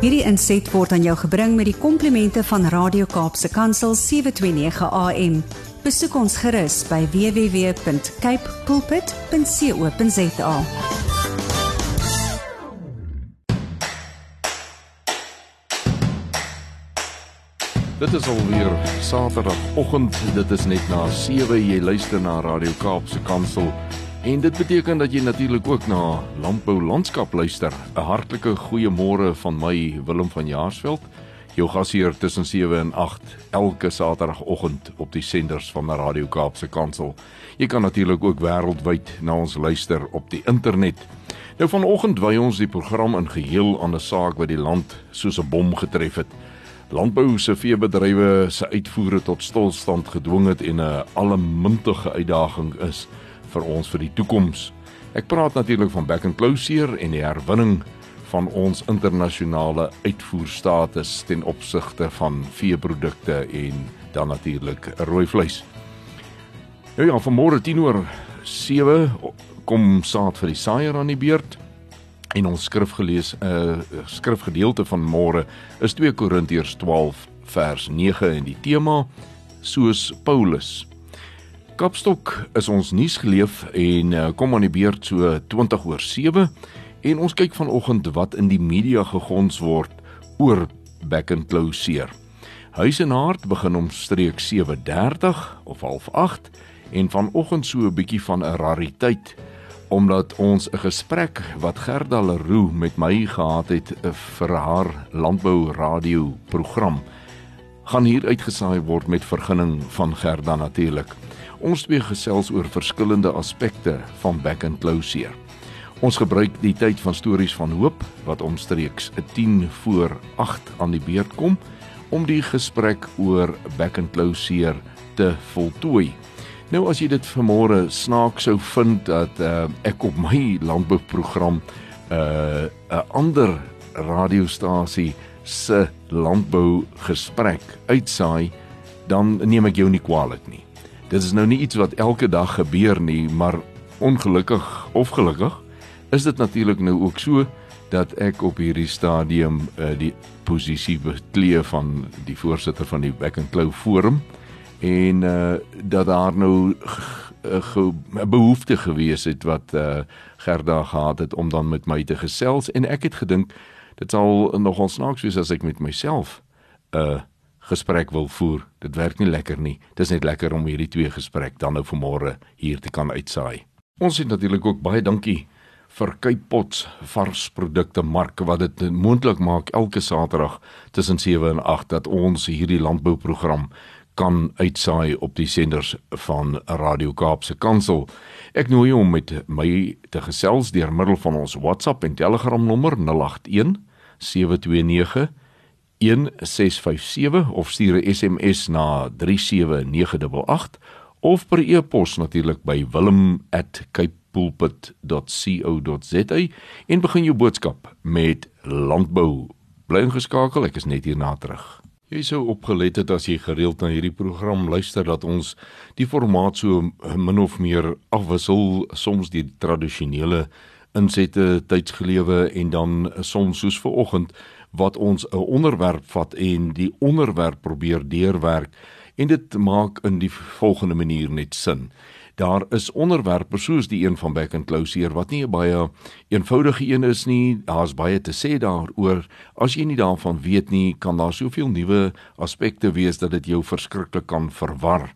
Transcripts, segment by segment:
Hierdie inset word aan jou gebring met die komplimente van Radio Kaapse Kansel 729 AM. Besoek ons gerus by www.cape pulpit.co.za. Dit is alweer Saterdagoggend. Dit is net na 7 jy luister na Radio Kaapse Kansel. En dit beteken dat jy natuurlik ook na Landbou Landskap luister. 'n Hartlike goeiemôre van my Willem van Jaarsveld. Jou gasheer tussen 7 en 8 elke Saterdagoggend op die senders van Radio Kaapse Kansel. Jy kan natuurlik ook wêreldwyd na ons luister op die internet. Nou vanoggend wy ons die program in geheel aan 'n saak wat die land soos 'n bom getref het landbou se veebedrywe se uitvoere tot stilstand gedwing het en 'n allemintige uitdaging is vir ons vir die toekoms. Ek praat natuurlik van back and closure en die herwinning van ons internasionale uitvoerstatus ten opsigte van veeprodukte en dan natuurlik rooi vleis. Nou ja, vanmôre 10 oor 7 kom saad vir die saaier aan die beurt. En ons skrifgelees 'n uh, skrifgedeelte van môre is 2 Korintiërs 12 vers 9 en die tema soos Paulus. Kapstok is ons nuus geleef en uh, kom aan die beurt so 20 oor 7 en ons kyk vanoggend wat in die media gegons word oor back and closure. Huis en hart begin om streek 7:30 of half 8 en vanoggend so 'n bietjie van 'n rariteit omdat ons 'n gesprek wat Gerda Leroux met my gehad het vir haar landbou radio program gaan hier uitgesaai word met vergunning van Gerda natuurlik. Ons twee gesels oor verskillende aspekte van back and closure. Ons gebruik die tyd van stories van hoop wat omstreeks 10 voor 8 aan die beurt kom om die gesprek oor back and closure te voltooi. Nou as jy dit vanmôre snaaks sou vind dat uh, ek op my landbouprogram 'n uh, 'n ander radiostasie se landbou gesprek uitsaai, dan neem ek jou nie kwaadlik nie. Dit is nou nie iets wat elke dag gebeur nie, maar ongelukkig of gelukkig is dit natuurlik nou ook so dat ek op hierdie stadium uh, die posisie beklee van die voorsitter van die Back and Claw Forum en uh dat daar nou 'n behoefte gewees het wat uh Gerda gehad het om dan met my te gesels en ek het gedink dit sal nogal snaaks wees as ek met myself 'n uh, gesprek wil voer. Dit werk nie lekker nie. Dit is net lekker om hierdie twee gesprek dan nou vanmôre hier te kan uitsaai. Ons het natuurlik ook baie dankie vir Kypots varsprodukte mark wat dit moontlik maak elke Saterdag tussen 7 en 8 dat ons hierdie landbouprogram kan uitsaai op die senders van Radio Kaapse Kansel. Ek nooi jou om met my te gesels deur middel van ons WhatsApp en Telegram nommer 081 729 1657 of stuur 'n SMS na 37988 of per e-pos natuurlik by wilhelm@capepulpit.co.za en begin jou boodskap met landbou. Bly ingeskakel, ek is net hier na terug. Jy sou opgelet het as jy gereeld na hierdie program luister dat ons die formaat so min of meer afwissel, soms die tradisionele insette tydsgelewe en dan soms soos ver oggend wat ons 'n onderwerp vat en die onderwerp probeer deurwerk en dit maak in die volgende manier net sin daar is onderwerpe soos die een van back and closure wat nie 'n baie eenvoudige een is nie. Daar's baie te sê daaroor. As jy nie daarvan weet nie, kan daar soveel nuwe aspekte wees dat dit jou verskriklik kan verwar.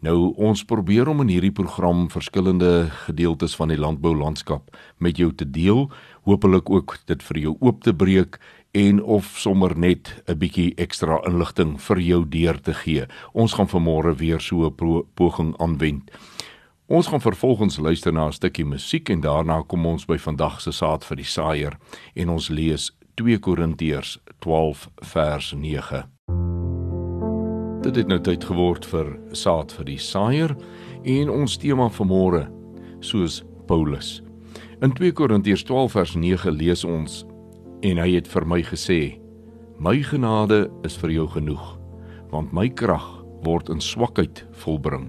Nou ons probeer om in hierdie program verskillende gedeeltes van die landboulandskap met jou te deel, hopelik ook dit vir jou oop te breek en of sommer net 'n bietjie ekstra inligting vir jou deur te gee. Ons gaan vanmôre weer so 'n poging aanwend. Ons gaan vervolgens luister na 'n stukkie musiek en daarna kom ons by vandag se saad vir die saaier en ons lees 2 Korintiërs 12 vers 9. Dit het nou tyd geword vir saad vir die saaier en ons tema vanmôre soos Paulus. In 2 Korintiërs 12 vers 9 lees ons en hy het vir my gesê: "My genade is vir jou genoeg, want my krag word in swakheid volbring.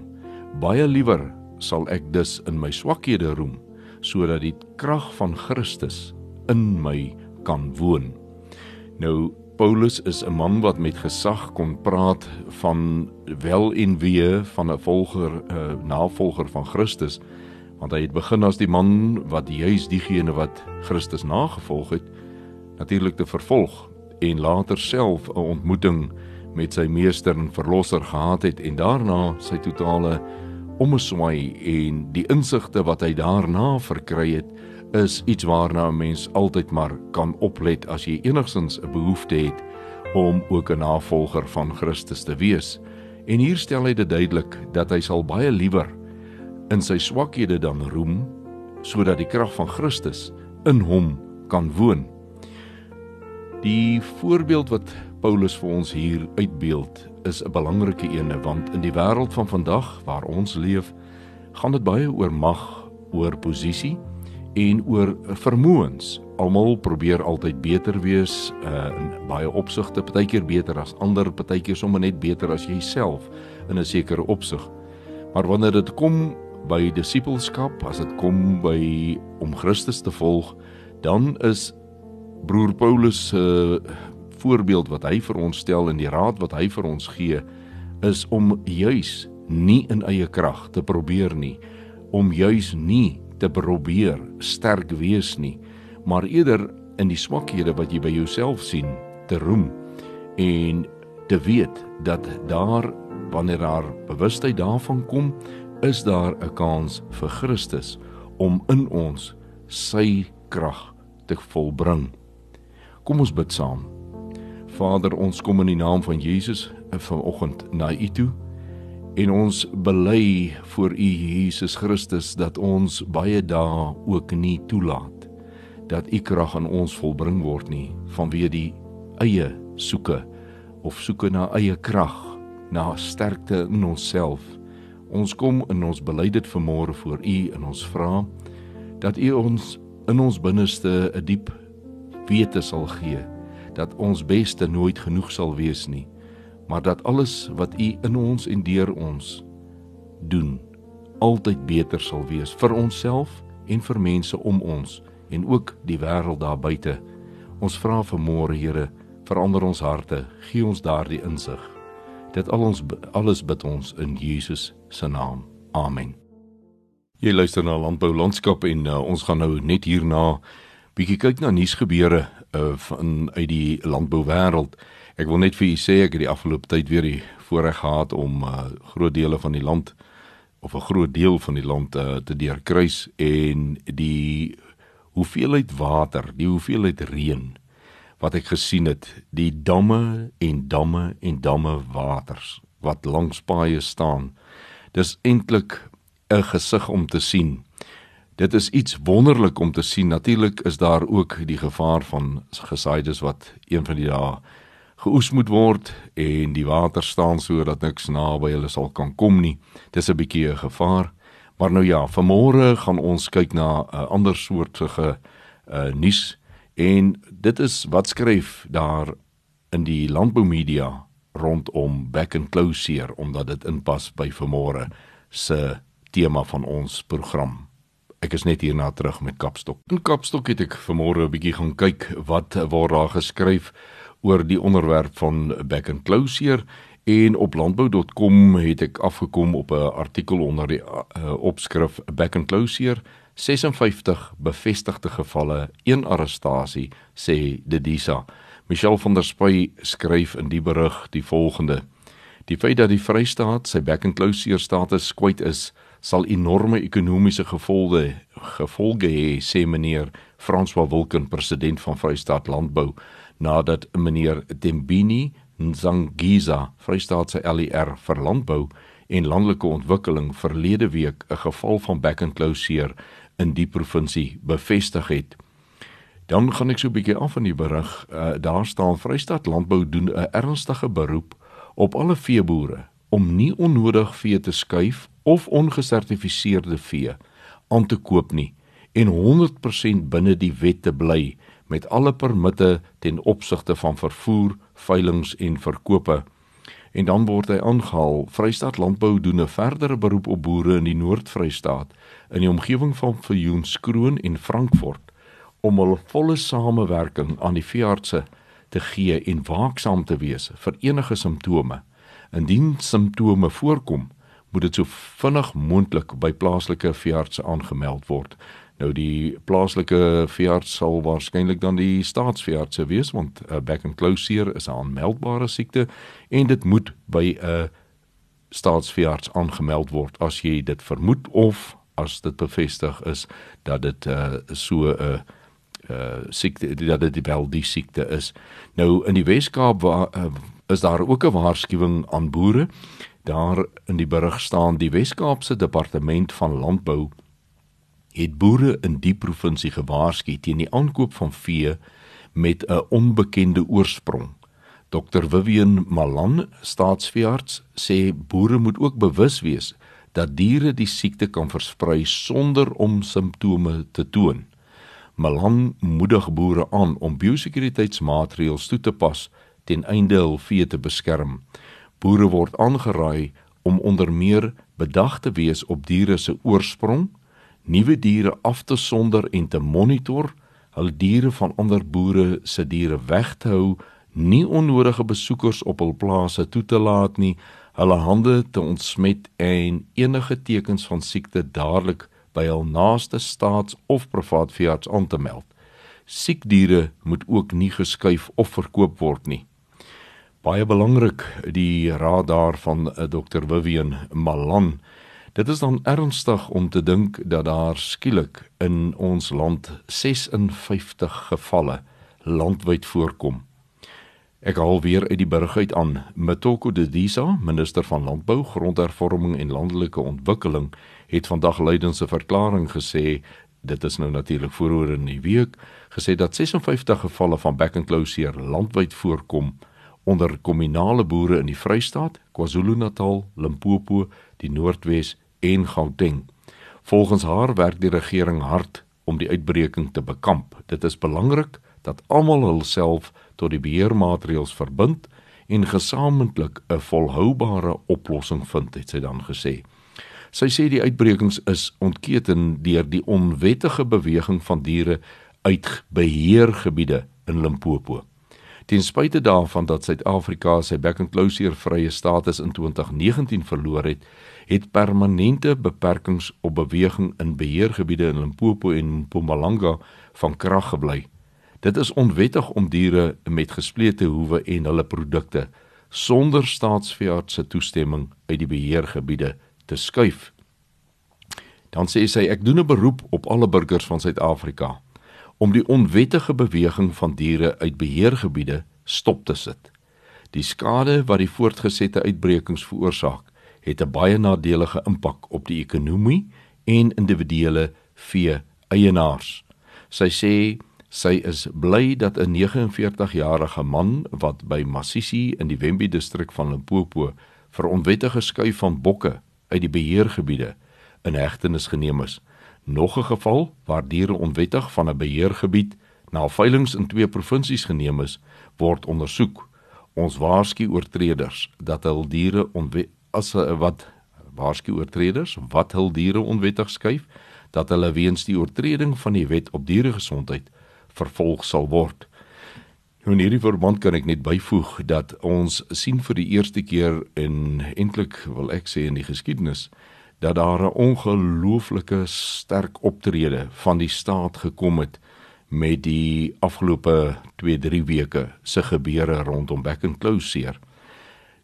Baie liewer sal ek dus in my swakhede roem sodat die krag van Christus in my kan woon. Nou Paulus is 'n man wat met gesag kon praat van wel en wee van 'n volger uh, navolger van Christus want hy het begin as die man wat juis diegene wat Christus nagevolg het natuurlik te vervolg en later self 'n ontmoeting met sy meester en verlosser gehad het en daarna sy totale omswaai en die insigte wat hy daarna verkry het is iets waarna 'n mens altyd maar kan oplet as jy enigsins 'n behoefte het om ook 'n navolger van Christus te wees. En hier stel hy dit duidelik dat hy sal baie liewer in sy swakhede dan roem sodat die krag van Christus in hom kan woon. Die voorbeeld wat Paulus vir ons hier uitbeeld is 'n belangrike een want in die wêreld van vandag waar ons leef, gaan dit baie oor mag, oor posisie en oor vermoëns. Almal probeer altyd beter wees uh, in baie opsigte, partykeer beter as ander, partykeer sommer net beter as jouself in 'n sekere opsig. Maar wanneer dit kom by disippelskap, as dit kom by om Christus te volg, dan is broer Paulus se uh, voorbeeld wat hy vir ons stel en die raad wat hy vir ons gee is om juis nie in eie krag te probeer nie, om juis nie te probeer sterk wees nie, maar eerder in die swakhede wat jy by jouself sien te roem en te weet dat daar wanneer daar bewustheid daarvan kom, is daar 'n kans vir Christus om in ons sy krag te volbring. Kom ons bid saam. Vader, ons kom in die naam van Jesus vanoggend na U toe en ons bely voor U Jesus Christus dat ons baie dae ook nie toelaat dat U krag aan ons volbring word nie vanweë die eie soeke of soeke na eie krag na sterkte in onsself ons kom in ons bely dit vanmôre voor U en ons vra dat U ons in ons binneste 'n diep wete sal gee dat ons beste nooit genoeg sal wees nie maar dat alles wat U in ons en deur ons doen altyd beter sal wees vir onsself en vir mense om ons en ook die wêreld daar buite. Ons vra vanmôre Here, verander ons harte, gee ons daardie insig. Dit al ons alles bid ons in Jesus se naam. Amen. Jy luister na Landbou Landskap en uh, ons gaan nou net hierna bietjie kyk na nuusgebeure uh, van uit die landbouwêreld. Ek wil net vir u sê ek het die afgelope tyd weer die voorreg gehad om uh, groot dele van die land of 'n groot deel van die land uh, te deurkruis en die hoeveelheid water, die hoeveelheid reën wat ek gesien het, die damme en damme en damme waters wat langs paaie staan. Dis eintlik 'n gesig om te sien. Dit is iets wonderlik om te sien. Natuurlik is daar ook die gevaar van gesaides wat een van die dae geoes moet word en die water staan sodat niks naby hulle sal kan kom nie. Dis 'n bietjie 'n gevaar. Maar nou ja, vanmôre gaan ons kyk na 'n uh, ander soortige uh, nuus en dit is wat skryf daar in die landboumedia rondom back and closure omdat dit inpas by vanmôre se tema van ons program. Ek is net hierna terug met Kapstok. In Kapstok het ek vanmôre 'n bietjie gaan kyk wat word daar geskryf oor die onderwerp van back and closure en op landbou.com het ek afgekom op 'n artikel onder die uh, opskrif back and closure 56 bevestigde gevalle, een arrestasie sê Dedisa. Michelle van der Spuy skryf in die berig die volgende: Die feit dat die Vrystaat sy back and closure status kwyt is, sal enorme ekonomiese gevolge gevolge hê, sê meneer François Wilken, president van Vrystaat Landbou nadat meneer Dembini Nzangiza, Vrystaatse LER vir landbou en landelike ontwikkeling verlede week 'n geval van back and closure in die provinsie bevestig het. Dan gaan ek so 'n bietjie af van die berig. Uh, daar staan Vrystaat Landbou doen 'n ernstige beroep op alle veeboere om nie onnodig vee te skuif of ongesertifiseerde vee aan te koop nie en 100% binne die wet te bly met alle permitte ten opsigte van vervoer, veilinge en verkope. En dan word hy aangehaal. Vrystaat Landbou doen 'n verdere beroep op boere in die Noord-Vrystaat in die omgewing van Viljoenskroon en Frankfurt om hul volle samewerking aan die veeartse te gee en waaksaam te wees vir enige simptome. Indien simptome voorkom, moet dit so vinnig moontlik by plaaslike veearts aangemeld word. Nou die plaaslike veearts sal waarskynlik dan die staatsveearts wees want 'n uh, back and close seer is 'n aanmeldbare siekte en dit moet by 'n uh, staatsveearts aangemeld word as jy dit vermoed of as dit bevestig is dat dit uh, so 'n uh, uh, siekte dat dit wel die siekte is. Nou in die Weskaap waar uh, is daar ook 'n waarskuwing aan boere. Daar in die berig staan die Weskaapse Departement van Landbou het boere in die provinsie gewaarsku teen die aankoop van vee met 'n onbekende oorsprong. Dr Vivian Malan, staatsveearts, sê boere moet ook bewus wees dat diere die siekte kan versprei sonder om simptome te toon. Malan moedig boere aan om biosekuriteitsmaatreëls toe te pas ten einde hul vee te beskerm. Boere word aangeraai om onder meer bedag te wees op diere se oorsprong, nuwe diere af te sonder en te monitor, hul diere van ander boere se diere weg te hou, nie onnodige besoekers op hul plase toe te laat nie, hulle hande te ontsmet en enige tekens van siekte dadelik by hul naaste staats- of privaat veearts aan te meld. Siek diere moet ook nie geskuif of verkoop word nie. Baie belangrik die raad daar van eh, Dr Vivian Malan Dit is dan ernstig om te dink dat daar skielik in ons land 56 gevalle landwyd voorkom. Ek haal weer uit die uit aan Mtoko Dedisa, minister van Landbou, Grondhervorming en Landelike Ontwikkeling, het vandag lydens 'n verklaring gesê, dit is nou natuurlik vooroor in die week, gesê dat 56 gevalle van back and close hier landwyd voorkom onder kominale boere in die Vrystaat, KwaZulu-Natal, Limpopo, die Noordwes en Gauteng. Volgens haar werk die regering hard om die uitbreking te bekamp. Dit is belangrik dat almal hulself tot die beheermaatreëls verbind en gesamentlik 'n volhoubare oplossing vind, het sy dan gesê. Sy sê die uitbrekings is ontketen deur die onwettige beweging van diere uit beheergebiede in Limpopo. Ten spyte daarvan dat Suid-Afrika sy back and closure vrye status in 2019 verloor het, het permanente beperkings op beweging in beheergebiede in Limpopo en Mpumalanga van krag gebly. Dit is onwettig om diere met gesplete hoewe en hulle produkte sonder staatsveearts se toestemming uit die beheergebiede te skuif. Dan sê sy ek doen 'n beroep op alle burgers van Suid-Afrika om die onwettige beweging van diere uit beheergebiede stop te sit. Die skade wat die voortgesette uitbrekings veroorsaak, het 'n baie nadelige impak op die ekonomie en individuele vee eienaars. Sy sê sy is bly dat 'n 49-jarige man wat by Masisi in die Wembe distrik van Limpopo vir onwettige skuif van bokke uit die beheergebiede in hegtenis geneem is. Nog 'n geval waar diere onwettig van 'n beheergebied na veilinge in twee provinsies geneem is, word ondersoek. Ons waarsku oortreders dat hul diere as wat waarsku oortreders wat hul diere onwettig skuif dat hulle weens die oortreding van die wet op dieregesondheid vervolg sal word. Nou in hierdie verband kan ek net byvoeg dat ons sien vir die eerste keer in eintlik wil ek sê in die geskiedenis dat daar 'n ongelooflike sterk optrede van die staat gekom het met die afgelope 2-3 weke se gebeure rondom back and close seer.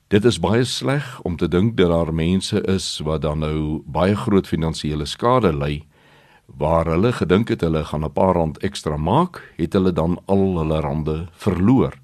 Dit is baie sleg om te dink dat daar mense is wat dan nou baie groot finansiële skade ly waar hulle gedink het hulle gaan 'n paar rand ekstra maak, het hulle dan al hulle rande verloor.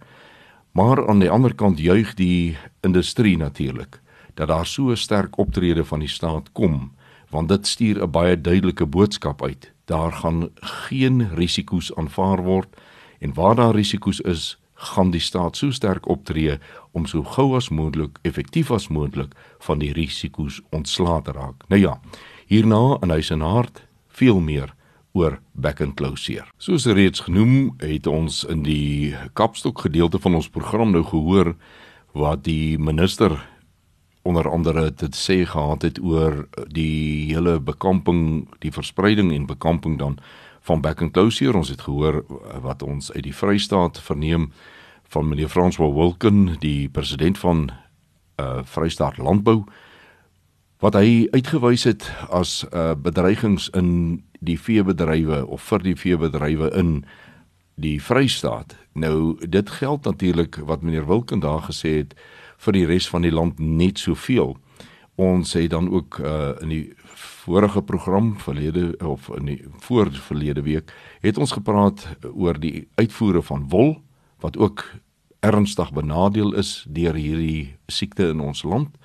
Maar aan die ander kant juig die industrie natuurlik dat daar so 'n sterk optrede van die staat kom, want dit stuur 'n baie duidelike boodskap uit. Daar gaan geen risiko's aanvaar word en waar daar risiko's is, gaan die staat so sterk optree om so gou as moontlik effektief as moontlik van die risiko's ontslae te raak. Nou ja, hierna in huis en hart veel meer oor back and closure. Soos reeds genoem, het ons in die kapstok gedeelte van ons program nou gehoor wat die minister onder andere dit sê gehad het oor die hele bekamping, die verspreiding en bekamping dan van back and closure. Ons het gehoor wat ons uit die Vrystaat verneem van meneer François Wilken, die president van uh Vrystaat Landbou wat hy uitgewys het as uh bedreigings in die veebedrywe of vir die veebedrywe in die Vrystaat. Nou dit geld natuurlik wat meneer Wilken daar gesê het vir die res van die land net soveel. Ons het dan ook uh in die vorige program verlede of in die voorverlede week het ons gepraat oor die uitvoere van wol wat ook ernstig benadeel is deur hierdie siekte in ons land.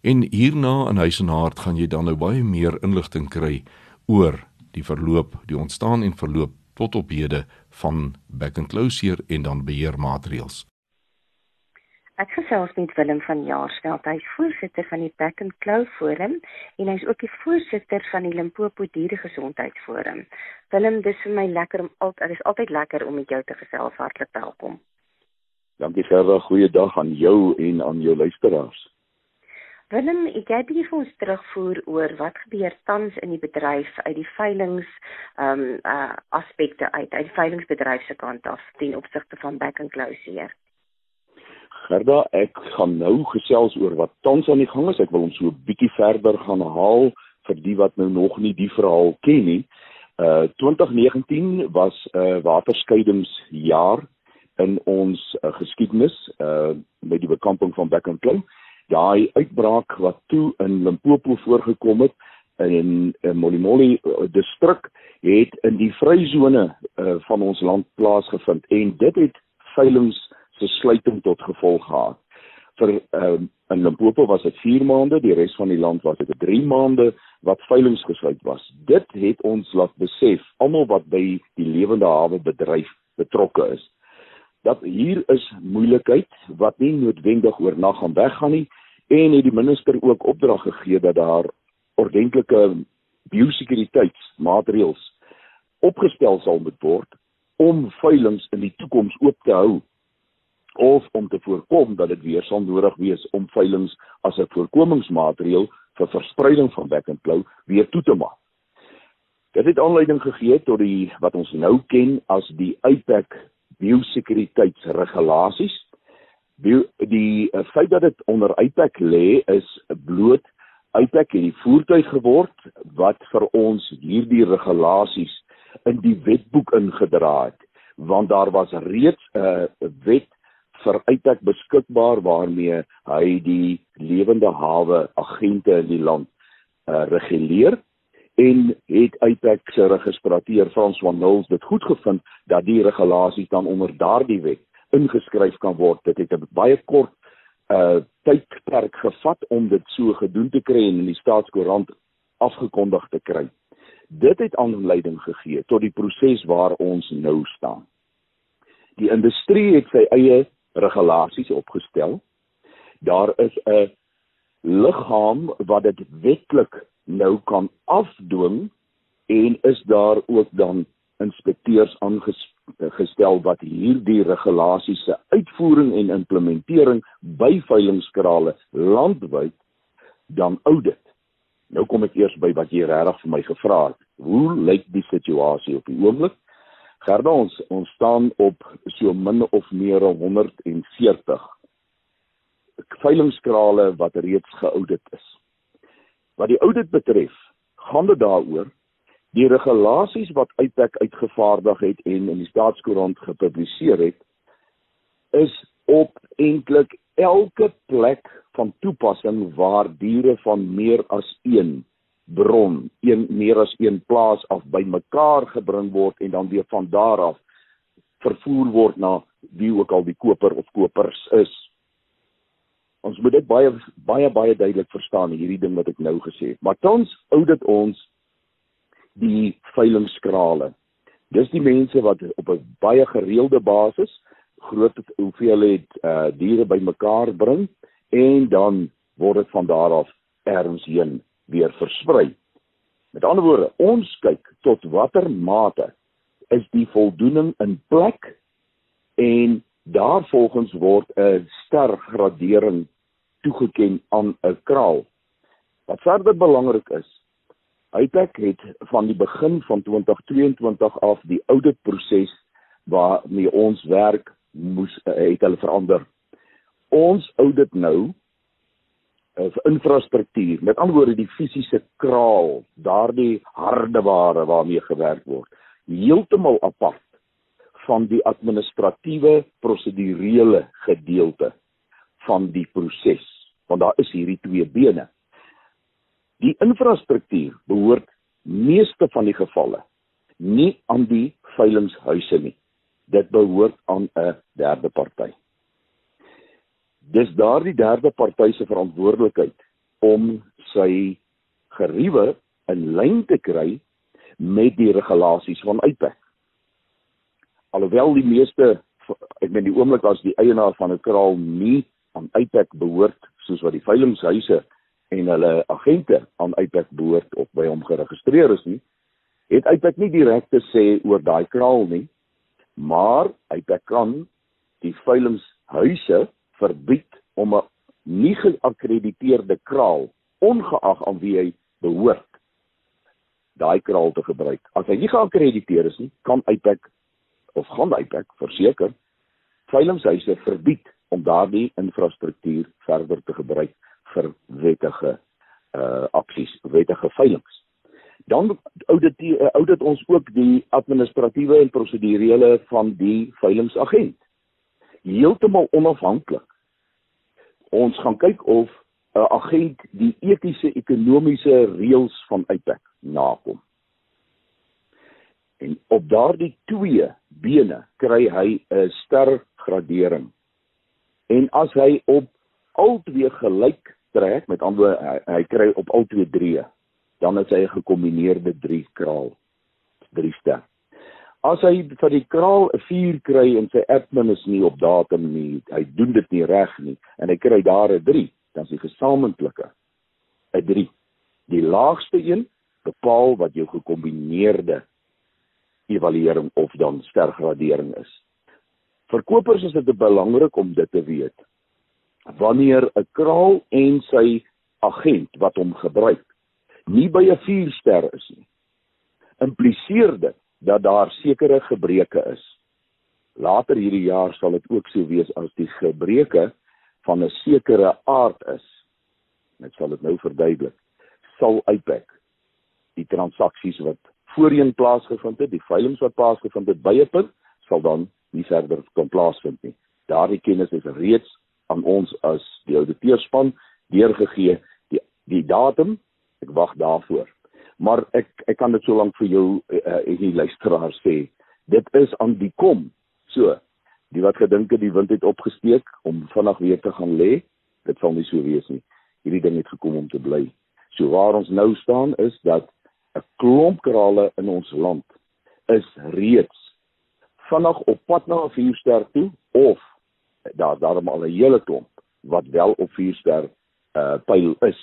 En hierna in Huis en Hart gaan jy dan nou baie meer inligting kry oor die verloop, die ontstaan en verloop tot op hede van back and closure en dan beheermaatreëls. Ek gesels met Willem van Jaarsveld. Hy is voorsitter van die Back and Claw Forum en hy is ook die voorsitter van die Limpopo Dieregesondheidsforum. Willem, dis vir my lekker om altyd, dit is altyd lekker om met jou te gesels. Hartlik welkom. Dankie Gerda, goeiedag aan jou en aan jou luisteraars. Willem, ek het hier vir ons terugvoer oor wat gebeur tans in die bedryf uit die veilings ehm um, uh aspekte uit uit die veilingsbedryf se kant af ten opsigte van Back and Closure. Gerda, ek gaan nou gesels oor wat tans aan die gang is. Ek wil hom so 'n bietjie verder gaan haal vir die wat nou nog nie die verhaal ken nie. Uh 2019 was 'n uh, waterskeidingsjaar in ons uh, geskiedenis uh met die bekamping van Back and Claw. Daai uitbraak wat toe in Limpopo voorgekom het in 'n Molimoli uh, distrik het in die vryzone uh, van ons land plaasgevind en dit het veilings se sluiting tot gevolg gehad. Vir um, in Limpopo was dit 4 maande, die res van die land was dit 3 maande wat veilinge gesluit was. Dit het ons laat besef almal wat by die lewende hawe bedryf betrokke is dat hier is moeilikheid wat nie noodwendig oornag gaan weggaan nie en het die minister ook opdrag gegee dat daar ordentlike biosekuriteitsmaatreëls opgestel sal moet word om veilinge in die toekoms oop te hou of om te voorkom dat dit weer sal nodig wees om veilinge as 'n voorkomingsmaatreël vir verspreiding van back and claw weer toe te maak. Dit het aanleiding gegee tot die wat ons nou ken as die IPAC biosekuriteitsregulasies. Bio, die uh, feit dat dit onder IPAC lê is bloot IPAC het die voertuig geword wat vir ons hierdie regulasies in die wetboek ingedra het want daar was reeds 'n uh, wet vir uitdek beskikbaar waarmee hy die lewende hawe agente in die land uh, reguleer en het uitdek se registrateur Frans van Nulls dit goed gevind dat die regulasies dan onder daardie wet ingeskryf kan word. Dit het 'n baie kort uh tydperk gevat om dit so gedoen te kry en in die staatskoerant afgekondig te kry. Dit het aanleiding gegee tot die proses waar ons nou staan. Die industrie het sy eie regulasies opgestel. Daar is 'n liggaam wat dit wetlik nou kan afdwing en is daar ook dan inspekteurs aangestel wat hierdie regulasies se uitvoering en implementering by veilingskrale landwyd dan audit. Nou kom ek eers by wat jy regtig vir my gevra het. Hoe lyk die situasie op die oomblik? Gerda ons ons staan op so min of meer 140 veilingskrale wat reeds geaudit is. Wat die audit betref, gaan dit daaroor die regulasies wat uitpak uitgevaardig het en in die staatskoerant gepubliseer het is op eintlik elke plek van toepassing waar diere van meer as 1 bron, een meer as een plaas af bymekaar gebring word en dan weer van daar af vervoer word na wie ook al die koper of kopers is. Ons moet dit baie baie baie duidelik verstaan hierdie ding wat ek nou gesê het. Maar tans ou dit ons die veilingskrale. Dis die mense wat op 'n baie gereelde basis groot hoeveelheid uh diere bymekaar bring en dan word dit van daar af ergens heen weer versprei. Met ander woorde, ons kyk tot watter mate is die voldoening in plek en daarvolgens word 'n stergradering toegeken aan 'n kraal. Wat verder belangrik is, Hypek het van die begin van 2022 af die auditproses waarmee ons werk moes uh, het hulle verander. Ons ou dit nou vir infrastruktuur. Met ander woorde die fisiese kraal, daardie harde ware waarmee gewerk word, heeltemal apart van die administratiewe prosedurele gedeelte van die proses want daar is hierdie twee bene die infrastruktuur behoort meeste van die gevalle nie aan die veilingshuise nie dit behoort aan 'n derde party dis daardie derde party se verantwoordelikheid om sy geriewe in lyn te kry met die regulasies van uitpak alhoewel die meeste ek meen die oomblik as die eienaar van 'n kraal nie aan Uitpak behoort soos wat die veilingshuise en hulle agente aan Uitpak behoort of by hom geregistreer is nie het Uitpak nie direk te sê oor daai kraal nie maar Uitpak kan die veilingshuise verbied om 'n nie geakkrediteerde kraal ongeag aan wie hy behoort daai kraal te gebruik as hy nie geakkrediteer is nie kan Uitpak of gaan Hypack verseker veilingshuise verbied om daardie infrastruktuur verder te gebruik vir wettige uh aksies, wettige veilings. Dan audit uh, audit ons ook die administratiewe en prosedurele van die veilingsagent. Heeltemal onafhanklik. Ons gaan kyk of 'n agent die etiese ekonomiese reëls van Hypack nakom. En op daardie twee bene kry hy 'n stergradering. En as hy op al twee gelyk trek, met ander hy, hy kry op al twee 3, dan is hy 'n gekombineerde 3 kraal. 3 ster. As hy vir die kraal 'n 4 kry en sy admin is nie op datum nie, hy doen dit nie reg nie en hy kry daar 'n 3, dan is die gesamentlike 'n 3. Die laagste een bepaal wat jou gekombineerde evaluering of dan stergradering is. Verkopers is dit belangrik om dit te weet. Wanneer 'n kraal en sy agent wat hom gebruik nie by 'n 4 ster is nie, impliseer dit dat daar sekere gebreke is. Later hierdie jaar sal dit ook so wees as die gebreke van 'n sekere aard is. Net sal dit nou verduidelik. Sal uitpak die transaksies wat voorheen plaasgevind het, die veiling wat plaasgevind het by 'n punt, sal dan nie verder kan plaasvind nie. Daardie kennis is reeds aan ons as die auditeurspan deurgegee. Die die datum, ek wag daarvoor. Maar ek ek kan dit so lank vir jou eh uh, die luisteraar sê. Dit is aan die kom. So, die wat gedink het die wind het opgesteek om vanaand weer te gaan lê, dit sal nie so wees nie. Hierdie ding het gekom om te bly. So waar ons nou staan is dat 'n klomp krale in ons land is reeds vinnig op pad na 'n 4-ster toe of daar daarom al 'n hele klomp wat wel op 4-ster uh pyl is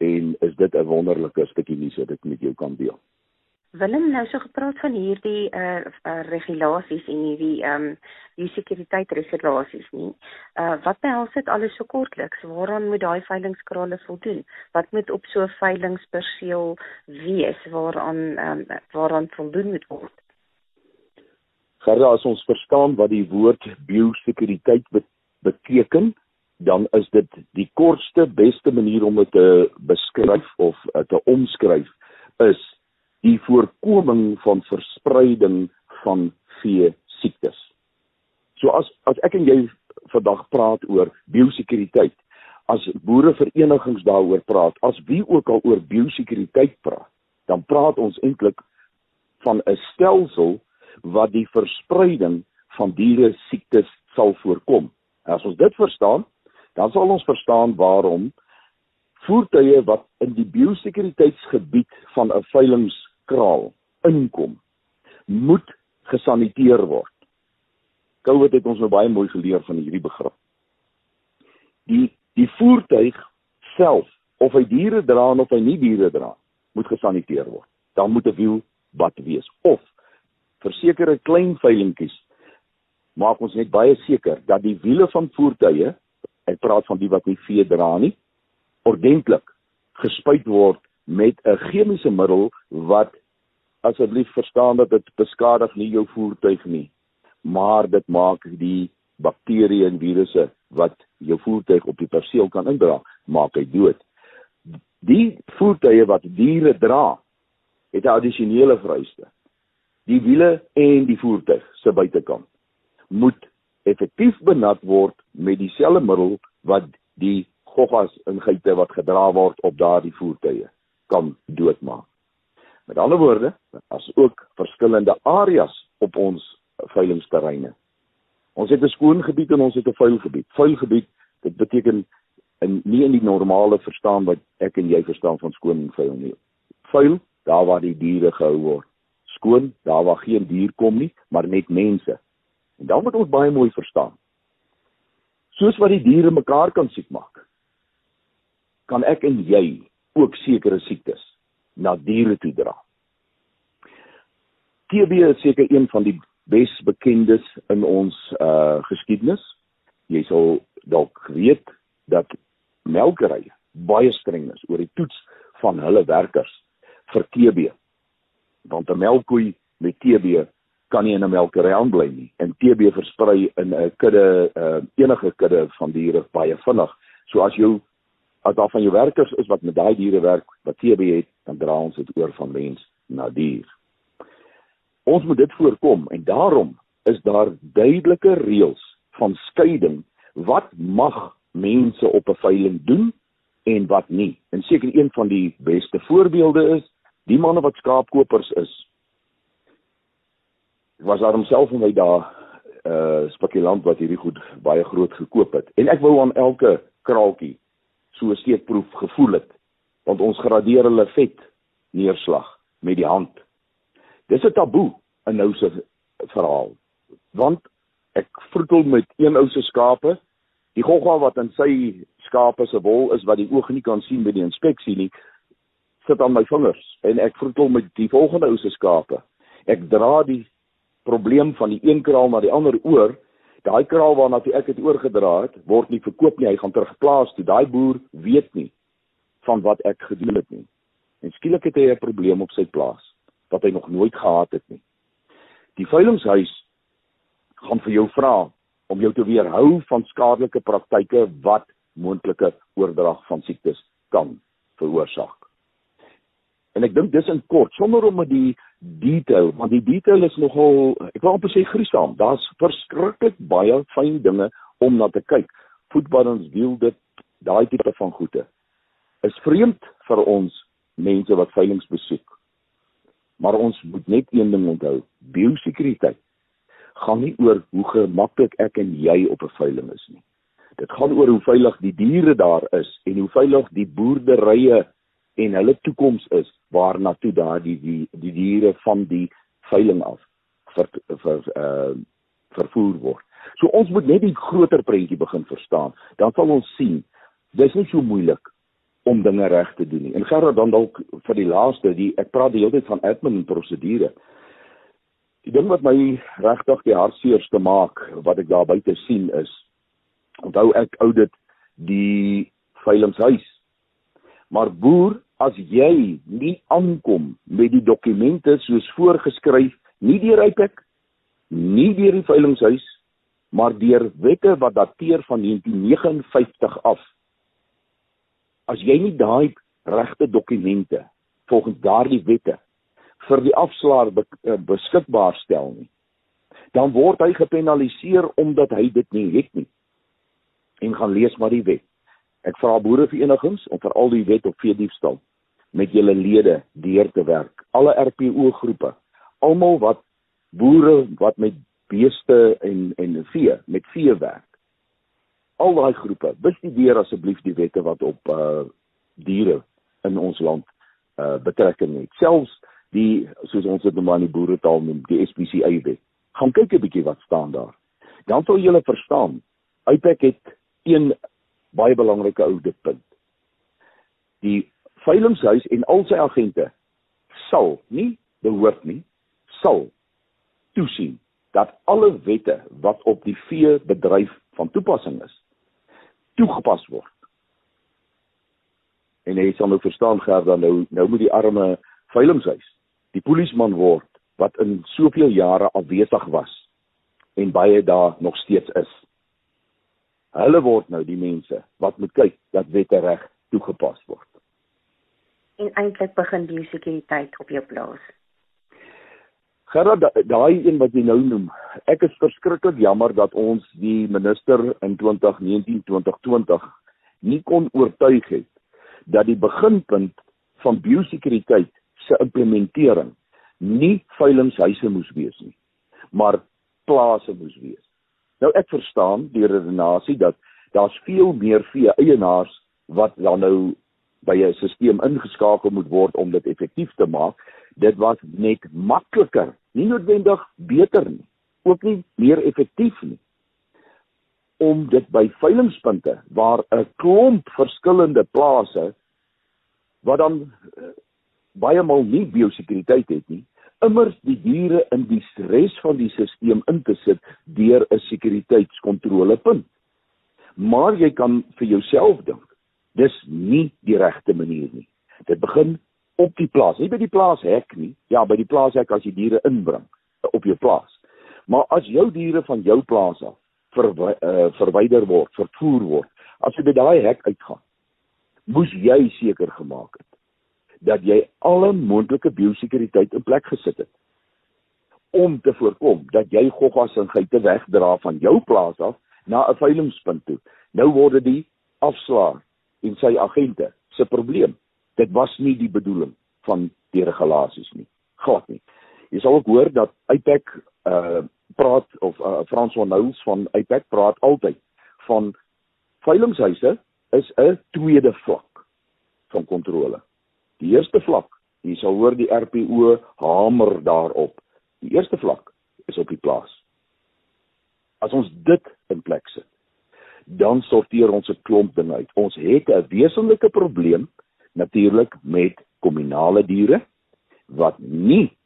en is dit 'n wonderlike stukkie nuus wat ek met jou kan deel. Willem nou so gepraat van hierdie uh, uh regulasies en hierdie ehm um, die sekuriteitsregulasies nie. Uh wat behels dit alles so kortliks? Waaraan moet daai veilingskrale voldoen? Wat moet op so 'n veilingsperseel wees waaraan ehm um, waaraan voldoen moet word? Gerda, as ons verstaan wat die woord biosekuriteit beteken, dan is dit die kortste beste manier om dit te beskryf of uh, te omskryf is die voorkoming van verspreiding van vee siektes. So as as ek en jy vandag praat oor biosekuriteit, as boereverenigings daaroor praat, as wie ook al oor biosekuriteit praat, dan praat ons eintlik van 'n stelsel wat die verspreiding van diere siektes sal voorkom. As ons dit verstaan, dan sal ons verstaan waarom voertuie wat in die biosekuriteitsgebied van 'n veilings kraal inkom moet gesaniteer word. COVID het ons nou baie mooi geleer van hierdie begrip. Die die voertuig self of hy diere dra of hy nie diere dra, moet gesaniteer word. Dan moet 'n wiel bad wees of versekerde klein veilingkies maak ons net baie seker dat die wiele van voertuie, ek praat van die wat nie vee dra nie, ordentlik gespuit word met 'n chemiese middel wat asseblief verstaan dat dit beskadig nie jou voertuig nie, maar dit maak die bakterieë en virusse wat jou voertuig op die perseel kan indra, maak hy dood. Die voertuie wat diere dra, het 'n addisionele vereiste. Die wiele en die voertuig se buitekant moet effektief benat word met dieselfde middel wat die goggas in geite wat gedra word op daardie voertuie kan doodmaak. Met ander woorde, as ook verskillende areas op ons veilingsterreine. Ons het 'n skoon gebied en ons het 'n vuil gebied. Vuil gebied, dit beteken in nie in die normale verstaan wat ek en jy verstaan van skoon en vuil nie. Vuil, daar waar die diere gehou word. Skoon, daar waar geen dier kom nie, maar net mense. En dan moet ons baie mooi verstaan. Soos wat die diere mekaar kan siek maak, kan ek en jy ook sekere siektes na diere toe dra. TB is seker een van die besbekendes in ons uh geskiedenis. Jy sal dalk weet dat melkerye baie streng is oor die toets van hulle werkers vir TB. Want 'n melkkoe met TB kan nie in 'n melkery aanbly nie. En TB versprei in 'n kudde uh enige kudde van diere baie vinnig. So as jou as daar van jou werkers is wat met daai diere werk wat TB het, dan dra ons dit oor van mens na dier. Ons moet dit voorkom en daarom is daar duidelike reëls van skeiding wat mag mense op 'n veiling doen en wat nie. En seker een van die beste voorbeelde is die manne wat skaapkopers is. Was daar homself en my daar 'n uh, spekulant wat hierdie goed baie groot gekoop het. En ek wou aan elke kraaltjie so 'n steekproef gevoel het want ons gradeer hulle vet neerslag met die hand. Dis 'n taboe in nou se verhaal. Want ek vroetel met een ou se skape, die gogga wat in sy skape se wol is wat die oog nie kan sien by die inspeksie nie, sit aan my vingers en ek vroetel met die volgende ou se skape. Ek dra die probleem van die een kraal na die ander oor daai kraal waarna toe ek dit oorgedra het, word nie verkoop nie, hy gaan terugplaas toe. Daai boer weet nie van wat ek gedoen het nie. En skielik het hy 'n probleem op sy plaas wat hy nog nooit gehad het nie. Die veilinghuis gaan vir jou vra om jou te weerhou van skadelike praktyke wat moontlike oordrag van siektes kan veroorsaak. En ek dink dis in kort sonder om met die detail, want die detail is nogal ek wil amper sê gruisam. Daar's verskriklik baie fyn dinge om na te kyk. Voetballers wiel dit daai tipe van goede. Is vreemd vir ons mense wat veilinge besoek. Maar ons moet net een ding onthou. Biosekuriteit gaan nie oor hoe gemaklik ek en jy op 'n veiling is nie. Dit gaan oor hoe veilig die diere daar is en hoe veilig die boerderye en hulle toekoms is waarna toe daardie die, die diere van die veiling af ver ver uh vervoer word. So ons moet net die groter prentjie begin verstaan. Dan sal ons sien dis nie so moeilik om dinge reg te doen nie. En gerad dan dalk vir die laaste, die ek praat die hele tyd van admin en prosedure. Die ding wat my regtig die hartseerste maak wat ek daar buite sien is onthou ek oudit die veilingshuis Maar boer, as jy nie aankom met die dokumente soos voorgeskryf, nie deur Rypek, nie deur die veilinghuis, maar deur wette wat dateer van 1959 af. As jy nie daai regte dokumente volgens daardie wette vir die afslaer eh, beskikbaar stel nie, dan word hy gepenaliseer omdat hy dit nie het nie. En gaan lees maar die wet. Ek vra boereverenigings om vir al die wet op vee diefstal met julle lede deur te werk. Alle RPO groepe, almal wat boere wat met beeste en en vee, met vee werk. Al daai groepe, bestudeer asseblief die wette wat op uh diere in ons land uh betrekking het. Selfs die soos ons dit noem in die boeretaal noem, die SPCA wet. Gaan kyk 'n bietjie wat staan daar. Dan sal julle verstaan. Uitpak het een baie belangrike oude punt. Die veilinghuis en al sy agente sal nie behoort nie sal toesien dat alle wette wat op die veebedryf van toepassing is toegepas word. En jy sal nou verstaan Gerda nou nou moet die arme veilinghuis die polisieman word wat in soveel jare afwesig was en baie daar nog steeds is Hulle word nou die mense wat moet kyk dat wette reg toegepas word. En eintlik begin biosekuriteit op jou plaas. Gerard, daai een wat jy nou noem, ek is verskriklik jammer dat ons die minister in 2019-2020 nie kon oortuig het dat die beginpunt van biosekuriteit se implementering nie veilingshuise moes wees nie, maar plase moes wees. Nou ek verstaan die redenasie dat daar's veel meer vee eienaars wat dan nou by 'n stelsel ingeskakel moet word om dit effektief te maak. Dit was net makliker, nie noodwendig beter nie, ook nie meer effektief nie om dit by veilingspunte waar 'n klomp verskillende plase wat dan uh, baie maal nie biosekuriteit het nie, immers die diere in die res van die stelsel in te sit deur 'n sekuriteitskontrolepunt. Maar jy kan vir jouself dink, dis nie die regte manier nie. Dit begin op die plaas, nie by die plaashek nie. Ja, by die plaashek as jy diere inbring op jou plaas. Maar as jou diere van jou plaas af verwy, uh, verwyder word, vervoer word, as jy by daai hek uitgaan, moes jy seker gemaak het dat jy alle moontlike biosekuriteit in plek gesit het om te voorkom dat jy goggas en geite wegdra van jou plaas af na 'n veilingspunt toe. Nou word dit die afslaer en sy agente se probleem. Dit was nie die bedoeling van die regulasies nie. Glad nie. Jy sal ook hoor dat IPAC uh praat of uh, Frans van Nouws van IPAC praat altyd van veilingshuise is 'n tweede vlak van kontrole. Die eerste vlak, jy sal hoor die RPO hamer daarop. Die eerste vlak is op die plaas. As ons dit in plek sit, dan sorteer ons 'n klomp dinge uit. Ons het 'n wesenlike probleem natuurlik met kominale diere wat nie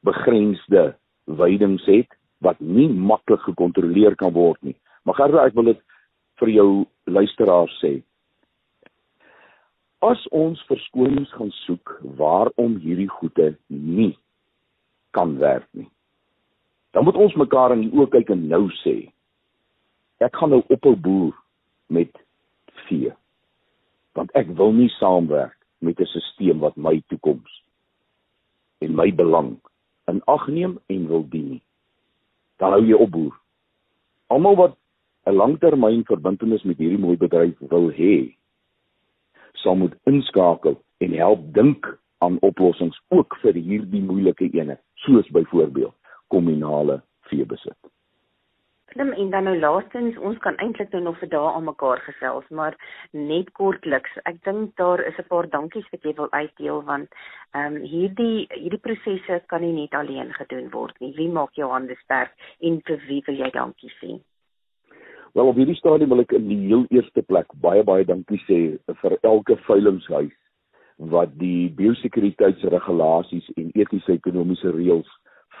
begrensde weidings het wat nie maklik gekontroleer kan word nie. Maar gerus ek wil dit vir jou luisteraars sê. As ons verskonings gaan soek waarom hierdie goede nie kan werk nie. Dan moet ons mekaar in die oë kyk en nou sê ek gaan nou ophou boer met vee. Want ek wil nie saamwerk met 'n stelsel wat my toekoms en my belang in ag neem en wil dien nie. Dan hou jy op boer. Almal wat 'n langtermyn verbintenis met hierdie mooi bedryf wil hê, sal moet inskakel en help dink aan oplossings ook vir hierdie moeilike ene, soos byvoorbeeld kommunale veebesit. Klim en dan nou laastens, ons kan eintlik nou nog vir dae aan mekaar gesels, maar net kortliks. Ek dink daar is 'n paar dankies wat jy wil uitdeel want ehm um, hierdie hierdie prosesse kan nie net alleen gedoen word nie. Wie maak jou hande sterk en vir wie wil jy dankie sê? Wel op hierdie stadium wil ek in die heel eerste plek baie baie dankie sê vir elke veilinghuis wat die biosekuriteitsregulasies en etiese ekonomiese reëls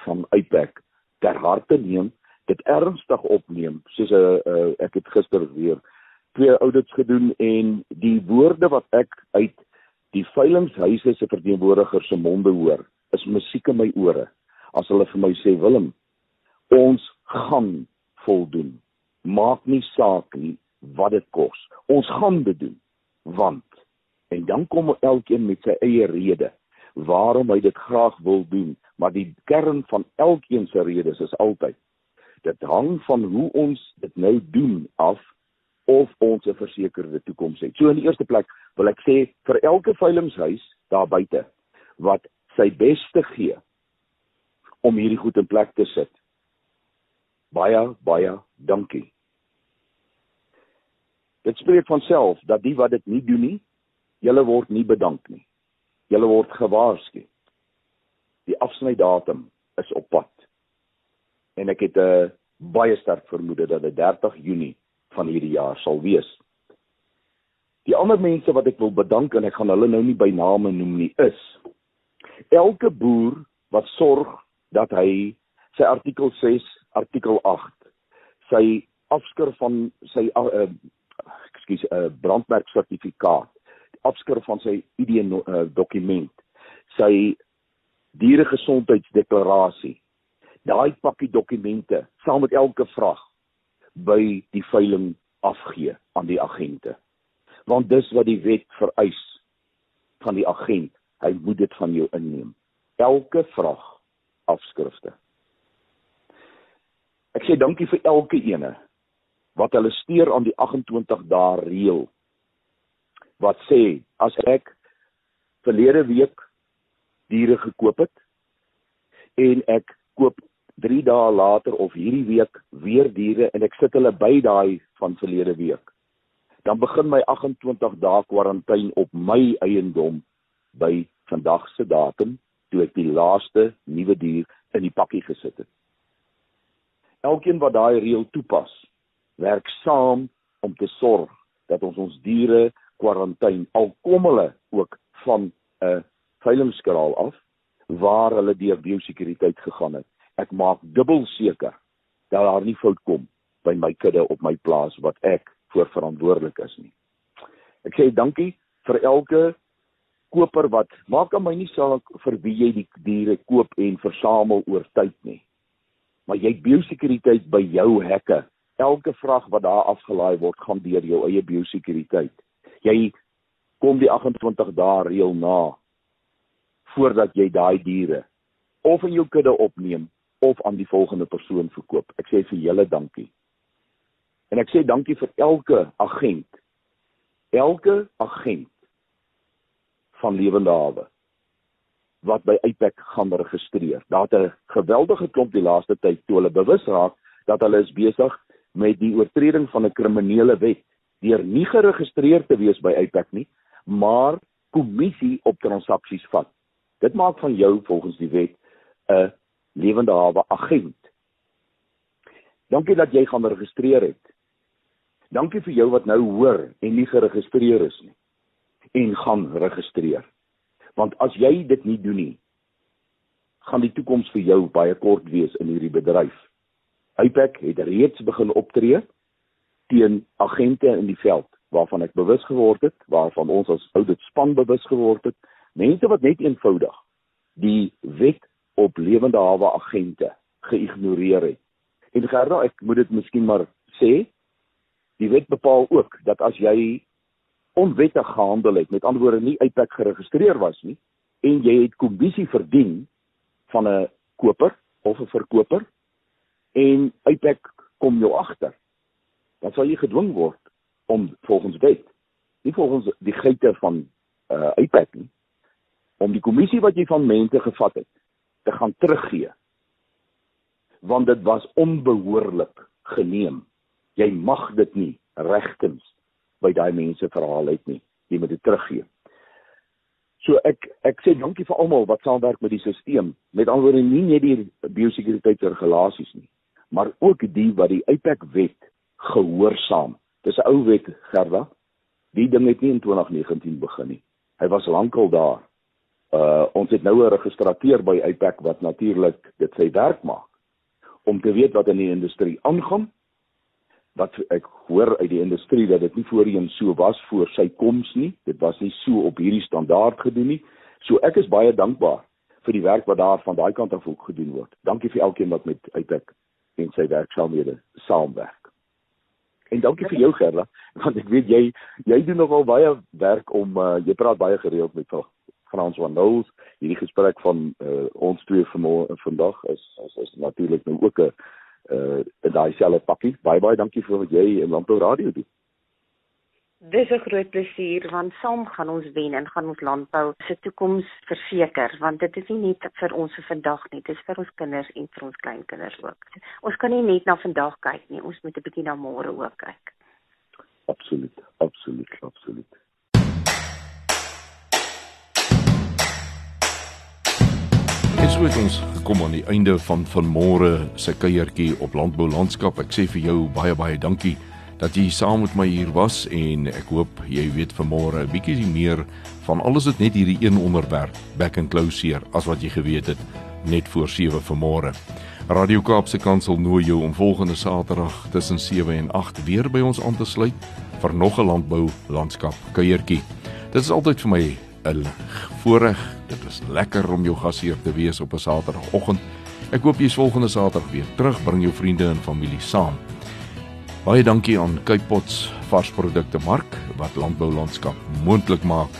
van IPAC ter harte neem, dit ernstig opneem, soos 'n uh, uh, ek het gister weer twee audits gedoen en die woorde wat ek uit die veilinghuise se verteenwoordigers se monde hoor, is musiek in my ore as hulle vir my sê Willem, ons gaan voldoen maak nie saak nie wat dit kos. Ons gaan dit doen want en dan kom elkeen met sy eie rede waarom hy dit graag wil doen, maar die kern van elkeen se redes is altyd dit hang van hoe ons dit nou doen af of ons 'n versekerde toekoms het. So in die eerste plek wil ek sê vir elke veilinghuis daar buite wat sy beste gee om hierdie goed in plek te sit. Baie baie dankie. Dit spreek van self dat die wat dit nie doen nie, julle word nie bedank nie. Julle word gewaarsku. Die afsnydatum is op pad. En ek het 'n uh, baie sterk vermoede dat dit 30 Junie van hierdie jaar sal wees. Die ander mense wat ek wil bedank en ek gaan hulle nou nie by name noem nie is elke boer wat sorg dat hy sy artikel 6, artikel 8, sy afskrif van sy uh, ekskuus 'n uh, brandmerk sertifikaat, afskrif van sy ID uh, dokument, sy dieregesondheidsdeklarasie, daai pakkie dokumente saam met elke vraag by die veiling afgee aan die agente. Want dis wat die wet vereis van die agent. Hy moet dit van jou inneem. Elke vraag afskrifte. Ek sê dankie vir elke ene wat hulle steur aan die 28 dae reël. Wat sê as ek verlede week diere gekoop het en ek koop 3 dae later of hierdie week weer diere en ek sit hulle by daai van verlede week. Dan begin my 28 dae kwarantyne op my eiendom by vandag se datum toe ek die laaste nuwe dier in die pakkie gesit het. Elkeen wat daai reël toepas, werk saam om te sorg dat ons ons diere kwarantyne al kom hulle ook van 'n veilingskraal af waar hulle deur biosekuriteit gegaan het. Ek maak dubbel seker dat daar nie fout kom by my kudde op my plaas wat ek voor verantwoordelik is nie. Ek sê dankie vir elke koper wat maak aan my nie saak vir wie jy die diere koop en versamel oor tyd nie. Maar jy het biosekuriteit by jou hekke. Elke vrag wat daar afgelaai word, gaan deur jou eie biosekuriteit. Jy kom die 28 dae reël na voordat jy daai diere of in jou kudde opneem of aan die volgende persoon verkoop. Ek sê vir julle dankie. En ek sê dankie vir elke agent. Elke agent van lewende hawe wat by Apex gaan registreer. Daar het 'n geweldige klomp die laaste tyd toe hulle bewus raak dat hulle is besig met die oortreding van 'n kriminele wet deur nie geregistreer te wees by Apex nie, maar kommissie op transaksies vat. Dit maak van jou volgens die wet 'n lewende hawe agent. Dankie dat jy gaan registreer het. Dankie vir jou wat nou hoor en nie geregistreer is nie en gaan registreer. Want as jy dit nie doen nie, gaan die toekoms vir jou baie kort wees in hierdie bedryf. Hypack het reeds begin optree teen agente in die veld waarvan ek bewus geword het, waarvan ons as oudit span bewus geword het, mense wat net eenvoudig die wet op lewende hawe agente geïgnoreer het. En Gerda, ek moet dit miskien maar sê, die wet bepaal ook dat as jy onwettig gehandel het, met ander woorde nie uitpak geregistreer was nie en jy het kommissie verdien van 'n koper of 'n verkoper en uitpak kom jou agter, dan sal jy gedwing word om volgens wet, nie volgens die geite van uh uitpak nie, om die kommissie wat jy van mense gevat het te gaan teruggee. Want dit was onbehoorlik geneem. Jy mag dit nie regtens by daai mense verhaal uit nie. Jy moet dit teruggee. So ek ek sê dankie vir almal wat saamwerk met die stelsel. Met alhoewel nie net die biosekuriteitsregulasies nie, maar ook die wat die IPAC wet gehoorsaam. Dis 'n ou wet, Gerda. Die ding het nie in 2019 begin nie. Hy was lankal daar. Uh ons het nou 'n registreer by IPAC wat natuurlik dit sy werk maak om te weet wat in die industrie aangaan wat ek hoor uit die industrie dat dit nie voorheen so was voor sy koms nie. Dit was nie so op hierdie standaard gedoen nie. So ek is baie dankbaar vir die werk wat daar van daai kant af ook gedoen word. Dankie vir elkeen wat met uitek en sy werksaamhede saamwerk. En dankie vir jou Gerda, want ek weet jy jy doen nogal baie werk om uh, jy praat baie gereeld met Frans van Nouws. Hierdie gesprek van uh, ons twee vandag is is, is natuurlik nou ook 'n uh in daai selfe pakkie. Baie baie dankie vir wat jy in Landbou Radio doen. Dis 'n groot plesier want saam gaan ons wen en gaan ons landbou se toekoms verseker want dit is nie net vir ons vir vandag nie, dit is vir ons kinders en vir ons kleinkinders ook. Ons kan nie net na vandag kyk nie, ons moet 'n bietjie na môre ook kyk. Absoluut, absoluut, absoluut. So het ons gekom aan die einde van vanmôre se kuiertjie op Landbou Landskap. Ek sê vir jou baie baie dankie dat jy saam met my hier was en ek hoop jy weet vanmôre 'n bietjie meer van alles wat net hierdie een onderwerp back and closer as wat jy geweet het net voor 7 vanmôre. Radio Kaapse Kansel nooi jou om volgende Saterdag tussen 7 en 8 weer by ons aan te sluit vir nog 'n landbou landskap kuiertjie. Dit is altyd vir my 'n voorreg. Dit is lekker om jou gasheer te wees op 'n Saterdagoggend. Ek hoop jy's volgende Saterdag weer terug, bring jou vriende en familie saam. Baie dankie aan Kypots varsprodukte mark wat landboulandskap moontlik maak.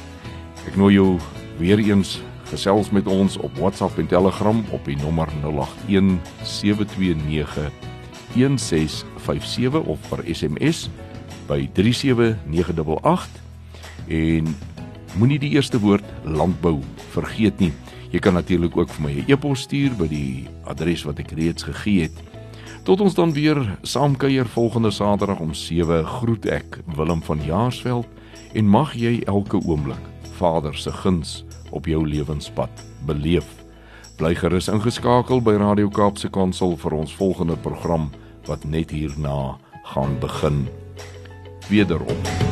Ek nooi jou weer eens gesels met ons op WhatsApp en Telegram op die nommer 081 729 1657 of per SMS by 37988 en moenie die eerste woord landbou vergeet nie. Jy kan natuurlik ook vir my 'n e-pos stuur by die adres wat ek reeds gegee het. Tot ons dan weer saamkuier volgende Saterdag om 7 groet ek Willem van Jaarsveld en mag jy elke oomblik Vader se guns op jou lewenspad beleef. Bly gerus ingeskakel by Radio Kaapse Kansel vir ons volgende program wat net hierna gaan begin. Wederop.